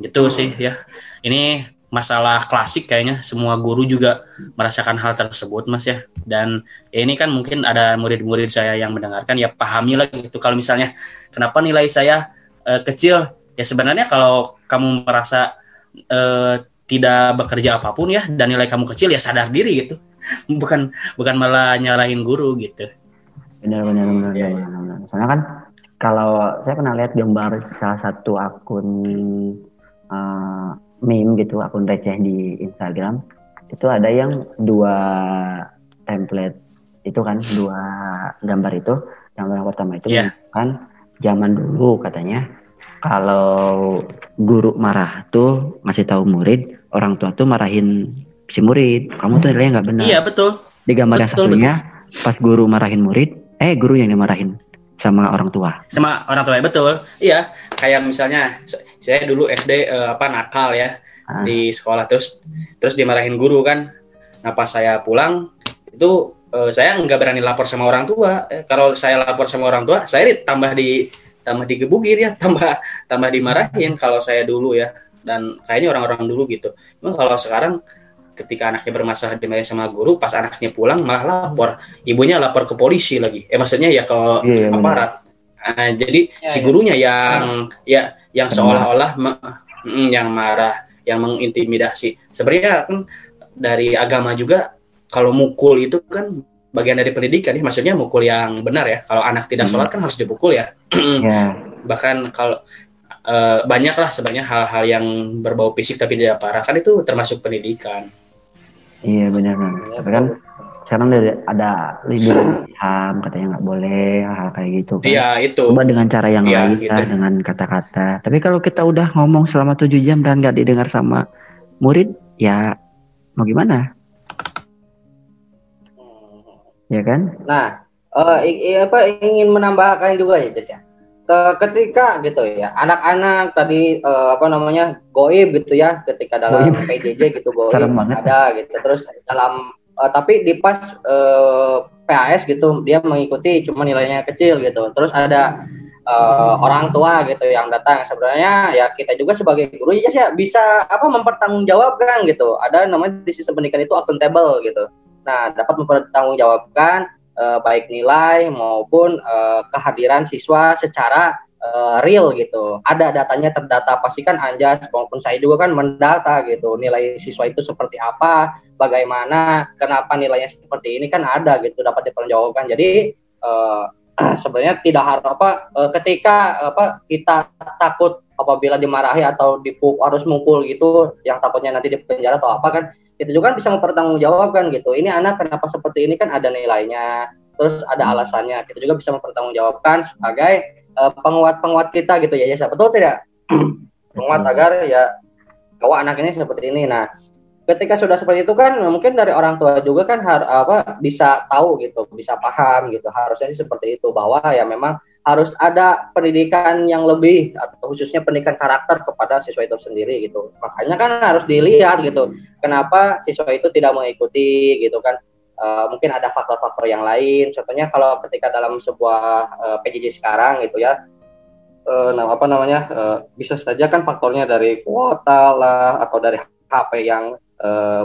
gitu sih ya. Ini masalah klasik kayaknya. Semua guru juga merasakan hal tersebut mas ya. Dan ya ini kan mungkin ada murid-murid saya yang mendengarkan ya pahami lah gitu. Kalau misalnya kenapa nilai saya eh, kecil? Ya sebenarnya kalau kamu merasa eh, tidak bekerja apa pun ya dan nilai kamu kecil ya sadar diri gitu. (laughs) Bukan bukan malah nyalahin guru gitu. Benar benar benar. Benar. Soalnya kan kalau saya pernah lihat gambar salah satu akun eh, meme gitu, akun receh di Instagram, itu ada yang dua template itu kan dua gambar itu. Gambar yang pertama itu Iya. kan zaman dulu katanya kalau guru marah tuh ngasih tahu murid, orang tua tuh marahin si murid. Kamu tuh nilainya nggak benar iya betul di gambar yang Betul, satunya pas guru marahin murid eh guru yang dimarahin sama orang tua. Sama orang tua betul. Iya kayak misalnya saya dulu SD eh, apa nakal ya Ah. di sekolah. Terus terus dimarahin guru kan. Nah pas saya pulang itu eh, saya nggak berani lapor sama orang tua. Eh, kalau saya lapor sama orang tua saya ditambah di tambah digebukin ya (laughs) tambah tambah dimarahin kalau saya dulu ya. Dan kayaknya orang-orang dulu gitu. Cuma kalau sekarang ketika anaknya bermasalah dimarahin sama guru pas anaknya pulang malah lapor. Ibunya lapor ke polisi lagi. Eh maksudnya ya ke Iya, benar. aparat. Ah, jadi Ya, si ya. gurunya yang ya yang seolah-olah mm, yang marah yang mengintimidasi. Sebenarnya kan dari agama juga kalau mukul itu kan bagian dari pendidikan ya. Maksudnya mukul yang benar ya. Kalau anak tidak Hmm. sholat kan harus dipukul ya. Ya (clears throat) bahkan kalau eh, banyak lah sebenarnya hal-hal yang berbau fisik tapi tidak parah. Kan itu termasuk pendidikan iya benar benar. Tapi kan sekarang ada, ada libur ham katanya nggak boleh hal kayak gitu kan. Iya itu. Coba dengan cara yang Iya, lain gitu. lah dengan kata-kata. Tapi kalau kita udah ngomong selama tujuh jam dan nggak didengar sama murid ya mau gimana? Ya kan? Nah, eh, i- i- apa ingin menambahkan juga ya, Jas ya. Ke- ketika gitu ya, anak-anak tadi eh, apa namanya goib gitu ya, ketika dalam Goib. PJJ gitu (laughs) goib ada gitu. Terus dalam eh, tapi di pas eh, PAS gitu dia mengikuti cuma nilainya kecil gitu. Terus ada eh, orang tua gitu yang datang. Sebenarnya ya kita juga sebagai guru ya Jas, ya bisa apa mempertanggungjawabkan gitu. Ada namanya di sistem pendidikan itu accountable gitu. Nah, dapat mempertanggungjawabkan eh, baik nilai maupun eh, kehadiran siswa secara eh, real gitu. Ada datanya terdata, pastikan Anjas maupun saya juga kan mendata gitu. Nilai siswa itu seperti apa, bagaimana, kenapa nilainya seperti ini kan ada gitu dapat dipertanggungjawabkan. Jadi uh, sebenarnya tidak harus apa uh, ketika apa kita takut apabila dimarahi atau dipuk harus mukul gitu yang takutnya nanti di penjara atau apa kan itu juga kan bisa mempertanggungjawabkan gitu. Ini anak kenapa seperti ini kan ada nilainya terus ada alasannya kita juga bisa mempertanggungjawabkan sebagai uh, penguat-penguat kita gitu ya. Ya (clears throat) betul tidak? Penguat agar ya bahwa anak ini seperti ini. Nah ketika sudah seperti itu kan mungkin dari orang tua juga kan har, apa bisa tahu gitu bisa paham gitu harusnya sih seperti itu bahwa ya memang harus ada pendidikan yang lebih atau khususnya pendidikan karakter kepada siswa itu sendiri gitu. Makanya kan harus dilihat gitu. Kenapa siswa itu tidak mengikuti gitu kan? Uh, mungkin ada faktor-faktor yang lain. Contohnya kalau ketika dalam sebuah uh, eh, PJJ sekarang gitu ya, uh, apa namanya uh, bisa saja kan faktornya dari kuota lah atau dari HP yang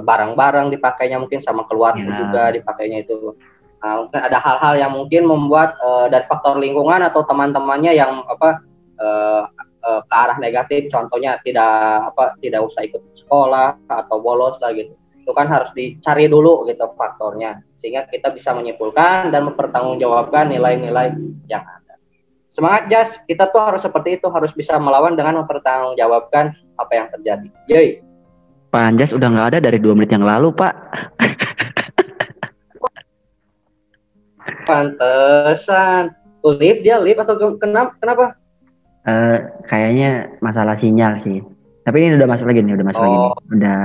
barang-barang uh, dipakainya mungkin sama keluarga ya. juga dipakainya itu Nah, mungkin ada hal-hal yang mungkin membuat uh, dari faktor lingkungan atau teman-temannya yang apa uh, uh, ke arah negatif, contohnya tidak apa tidak usah ikut sekolah atau bolos lah gitu. Itu kan harus dicari dulu gitu faktornya sehingga kita bisa menyimpulkan dan mempertanggungjawabkan nilai-nilai yang ada. Semangat Jas, kita tuh harus seperti itu, harus bisa melawan dengan mempertanggungjawabkan apa yang terjadi. Yoi. Pak Anjas udah nggak ada dari dua menit yang lalu, Pak. Pantesan. Lift dia lift atau kenapa? Kenapa? Uh, kayaknya masalah sinyal sih. Tapi ini udah masuk lagi nih, udah masuk oh. lagi nih. Oh. Udah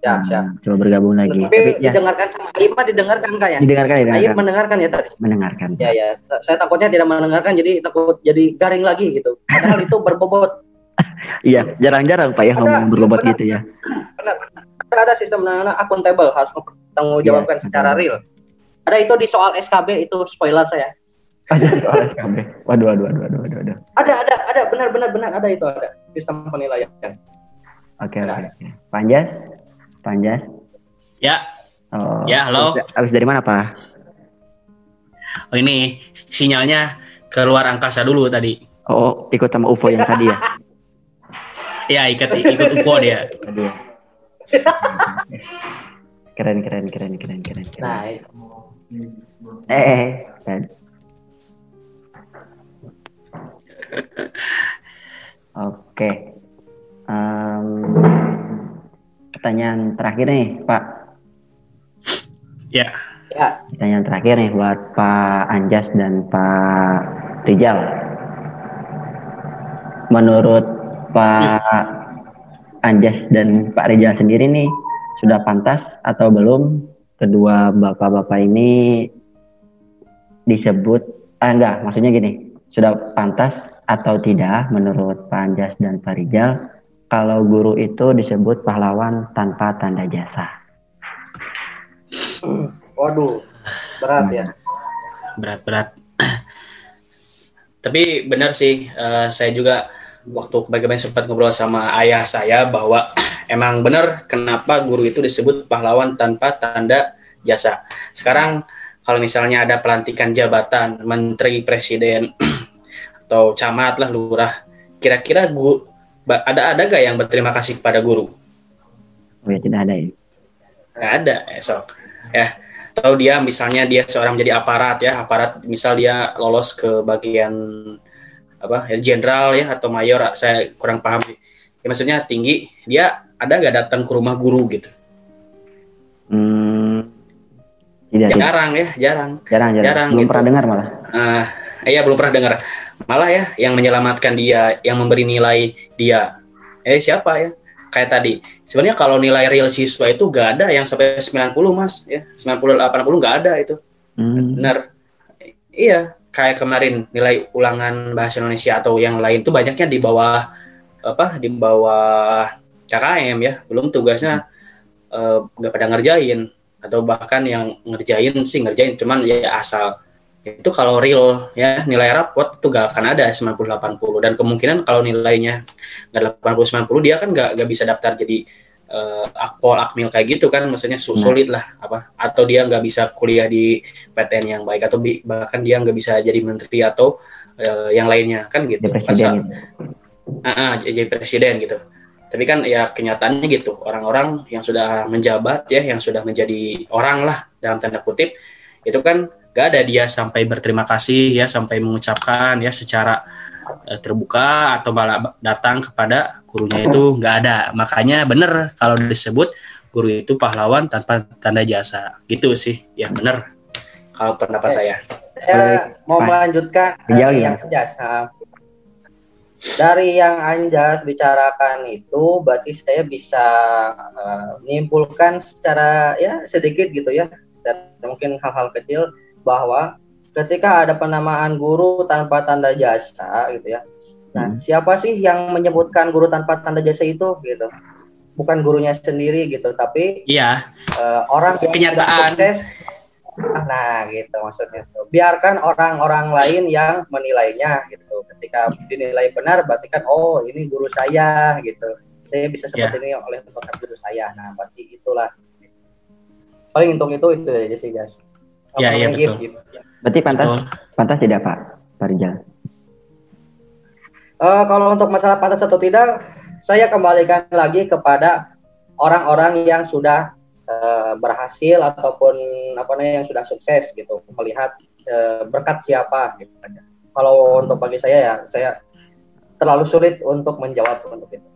Ya, ya. Coba bergabung lagi. Tapi, Tapi ya. didengarkan sama Aima didengarkan kak ya? Didengarkan, didengarkan. Aima mendengarkan ya tadi? Mendengarkan. Ya, ya. Saya takutnya tidak mendengarkan jadi takut jadi garing lagi gitu. Padahal itu berbobot. Iya, jarang-jarang Pak ya ngomong berbobot gitu ya. Benar, benar. Ada sistem namanya akuntabel harus mempertanggungjawabkan ya, secara real. Ada itu di soal SKB itu spoiler saya. (laughs) Ada soal SKB. Waduh, waduh, waduh, waduh, waduh, waduh. Ada, ada, ada, benar, benar, benar ada itu ada sistem penilaian. Oke, oke. Okay. Panjas, Panjas. Ya. Oh, ya, halo. Habis, habis dari mana, Pak? Oh, ini sinyalnya keluar angkasa dulu tadi. Oh, ikut sama UFO yang tadi ya? (laughs) Iya, ikut ikut UFO dia. Aduh. (laughs) keren, keren, keren, keren, keren. keren. Nah, Eh, eh. Oke. Um, pertanyaan terakhir nih, Pak. Ya. Ya. Pertanyaan terakhir nih buat Pak Anjas dan Pak Rijal. Menurut Pak Anjas dan Pak Rijal sendiri nih, sudah pantas atau belum kedua bapak-bapak ini disebut ah enggak maksudnya gini sudah pantas atau tidak menurut Pak Anjas dan Pak Rijal kalau guru itu disebut pahlawan tanpa tanda jasa? Waduh berat ya. Berat berat. (clears throat) Tapi benar sih uh, saya juga waktu bagaimana sempat ngobrol sama ayah saya bahwa emang benar kenapa guru itu disebut pahlawan tanpa tanda jasa. Sekarang kalau misalnya ada pelantikan jabatan menteri, presiden (clears throat) atau camat lah, lurah, kira-kira guru ada ada gak yang berterima kasih kepada guru? Oh ya tidak ada ya. Gak ada esok ya. Atau dia misalnya dia seorang menjadi aparat ya, aparat misal dia lolos ke bagian apa ya jenderal ya atau mayor saya kurang paham sih. Ya, maksudnya tinggi dia ada nggak datang ke rumah guru gitu? Hmm, tidak, jarang ya, jarang. Jarang, jarang. jarang belum gitu. pernah dengar malah. Uh, iya belum pernah dengar. Malah ya yang menyelamatkan dia, yang memberi nilai dia. Eh siapa ya? Kayak tadi. Sebenarnya kalau nilai real siswa itu gak ada yang sampai 90 mas, ya 90 80 gak ada itu. Hmm. Benar. Iya, kayak kemarin nilai ulangan bahasa Indonesia atau yang lain tuh banyaknya di bawah apa? Di bawah KKM ya. Belum tugasnya eh, nggak uh, pada ngerjain. Atau bahkan yang ngerjain sih ngerjain. Cuman ya asal. Itu kalau real ya nilai rapot itu gak akan ada 90 80 dan kemungkinan kalau nilainya nggak 80 90 dia kan nggak nggak bisa daftar jadi uh, akpol akmil kayak gitu kan maksudnya hmm. sulit lah apa atau dia nggak bisa kuliah di PTN yang baik atau bi bahkan dia nggak bisa jadi menteri atau uh, yang lainnya kan gitu jadi presiden. uh, uh, jadi presiden gitu tapi kan ya kenyataannya gitu orang-orang yang sudah menjabat ya yang sudah menjadi orang lah dalam tanda kutip itu kan gak ada dia sampai berterima kasih ya sampai mengucapkan ya secara eh, terbuka atau malah datang kepada gurunya itu nggak ada. Makanya bener kalau disebut guru itu pahlawan tanpa tanda jasa. Gitu sih. Ya bener. Kalau pendapat saya. Saya mau melanjutkan dari ya. yang jasa. Dari yang Anjas bicarakan itu, berarti saya bisa eh, menyimpulkan secara ya sedikit gitu ya, secara mungkin hal-hal kecil bahwa ketika ada penamaan guru tanpa tanda jasa gitu ya. Nah, Hmm. siapa sih yang menyebutkan guru tanpa tanda jasa itu gitu? Bukan gurunya sendiri gitu, tapi iya. eh, orang yang sudah sukses. Nah gitu maksudnya tuh. Biarkan orang-orang lain yang menilainya gitu. Ketika dinilai benar berarti kan oh ini guru saya gitu. Saya bisa seperti ini oleh berkat guru saya. Nah berarti itulah. Paling untuk itu itu aja sih guys Ya, iya, Ngomongin betul. gitu. Berarti pantas betul pantas tidak Pak Pak Rijal? Eh, kalau untuk masalah pantas atau tidak, saya kembalikan lagi kepada orang-orang yang sudah eh, berhasil ataupun apa namanya yang sudah sukses gitu, melihat eh, berkat siapa gitu aja. Kalau untuk bagi saya ya, saya terlalu sulit untuk menjawab untuk itu.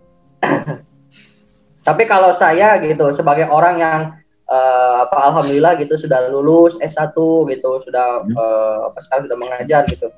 (clears throat) Tapi kalau saya gitu sebagai orang yang eh, apa alhamdulillah gitu sudah lulus S1 gitu, sudah eh, apa sekarang sudah mengajar gitu.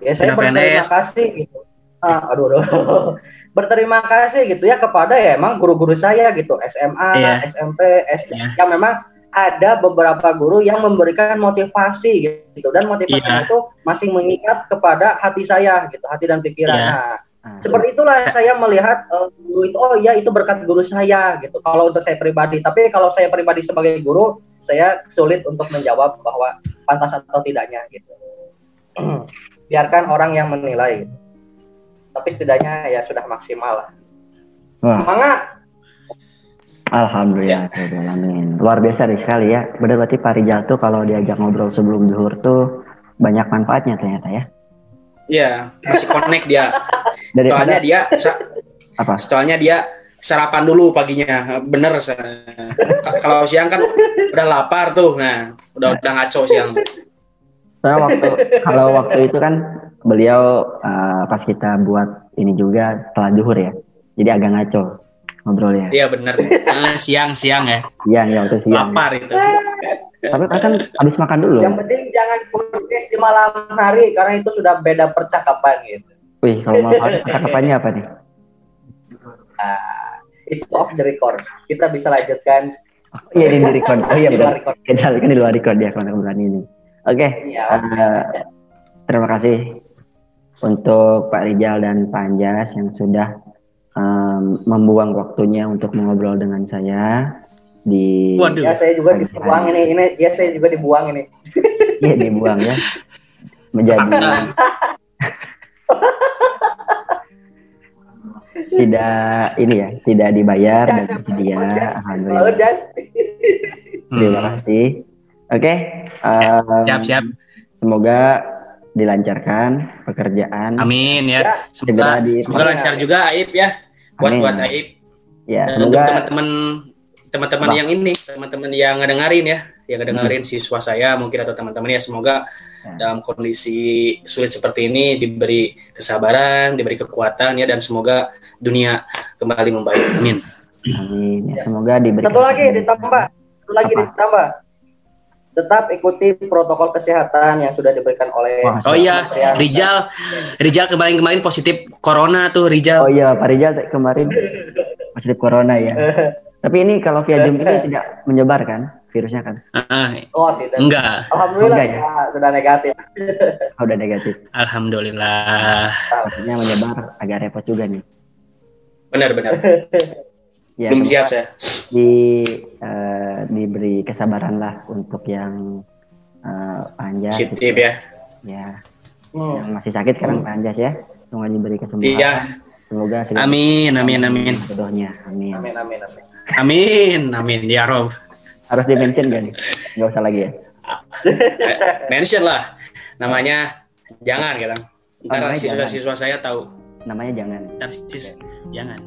Ya saya Sudah berterima PNS. kasih gitu. Ah, aduh, aduh. (laughs) berterima kasih gitu ya kepada ya emang guru-guru saya gitu SMA, Iya. SMP, SD Iya. yang memang ada beberapa guru yang memberikan motivasi gitu dan motivasi Iya. itu masih mengikat kepada hati saya gitu, hati dan pikiran. Iya. Nah, Ah, seperti itulah saya melihat eh, guru itu oh iya itu berkat guru saya gitu. Kalau untuk saya pribadi, tapi kalau saya pribadi sebagai guru, saya sulit untuk menjawab bahwa pantas atau tidaknya gitu. (clears throat) Biarkan orang yang menilai. Gitu. Tapi setidaknya ya sudah maksimal lah. Wah, Semangat. alhamdulillah. Amin. Luar biasa nih sekali ya. Benar berarti Pak Rijal tuh kalau diajak ngobrol sebelum zuhur tuh banyak manfaatnya ternyata ya. Iya, masih connect dia. Dari Soalnya dia apa? soalnya dia sarapan dulu paginya. Bener. Kalau siang kan udah lapar tuh. Nah, udah udah ngaco siang. Soalnya waktu kalau waktu itu kan beliau eh, pas kita buat ini juga setelah zuhur ya. Jadi agak ngaco ngobrolnya. Iya bener. Ah, siang-siang ya. Iya, ya waktu siang. Lapar itu. Tapi kan habis makan dulu. Yang penting jangan podcast di malam hari karena itu sudah beda percakapan gitu. Wih, kalau mau cakapannya apa nih? Nah, itu off the record. Kita bisa lanjutkan Iya di record. Oh iya benar. record. Kita kan di luar record ya kalau bulan ini. Oke, Iya. eh, terima kasih untuk Pak Rijal dan Pak Anjas yang sudah em, membuang waktunya untuk mengobrol dengan saya di Waduh. Ya saya juga dibuang ini, ini ya saya juga dibuang ini. (laughs) Iya dibuang ya menjadi (laughs) tidak ini ya tidak dibayar dan bersedia alhamdulillah terima Hmm. kasih oke em, Siap-siap. semoga dilancarkan pekerjaan Amin ya. Ya, Semoga semoga lancar juga Aib ya. Buat Amin. buat Aib ya dan untuk semoga teman-teman teman-teman yang ini, teman-teman yang ngedengerin ya, yang ngedengerin siswa saya mungkin atau teman-teman ya semoga Ya. dalam kondisi sulit seperti ini diberi kesabaran, diberi kekuatan ya dan semoga dunia kembali membaik. Amin. amin ya semoga diberi Satu lagi ditambah, satu lagi Apa? ditambah. Tetap ikuti protokol kesehatan yang sudah diberikan oleh Wah, Oh iya, Rijal, Rijal kemarin-kemarin positif corona tuh oh Rijal. iya Pak Rijal kemarin (laughs) positif corona ya (laughs) tapi ini kalau via zoom ini tidak menyebar kan virusnya kan Ah, Oh, tidak. enggak, Alhamdulillah Enggak ya? ya, sudah negatif. (laughs) oh, udah negatif alhamdulillah. artinya menyebar agak repot juga nih Benar-benar. (laughs) ya Belum siap saya. di eh, diberi kesabaran lah untuk yang eh, Anjas gitu Positif ya. ya Hmm. yang masih sakit sekarang Pak Anjas ya semoga diberi kesembuhan Iya. Semoga segera Amin, amin, amin. jodohnya amin Amin, amin, amin. Amin, amin ya Rob. harus di mention gak usah lagi ya (laughs) Mention lah. Namanya jangan gitu. Ntar siswa-siswa saya tahu. namanya jangan Ntar sis, jangan.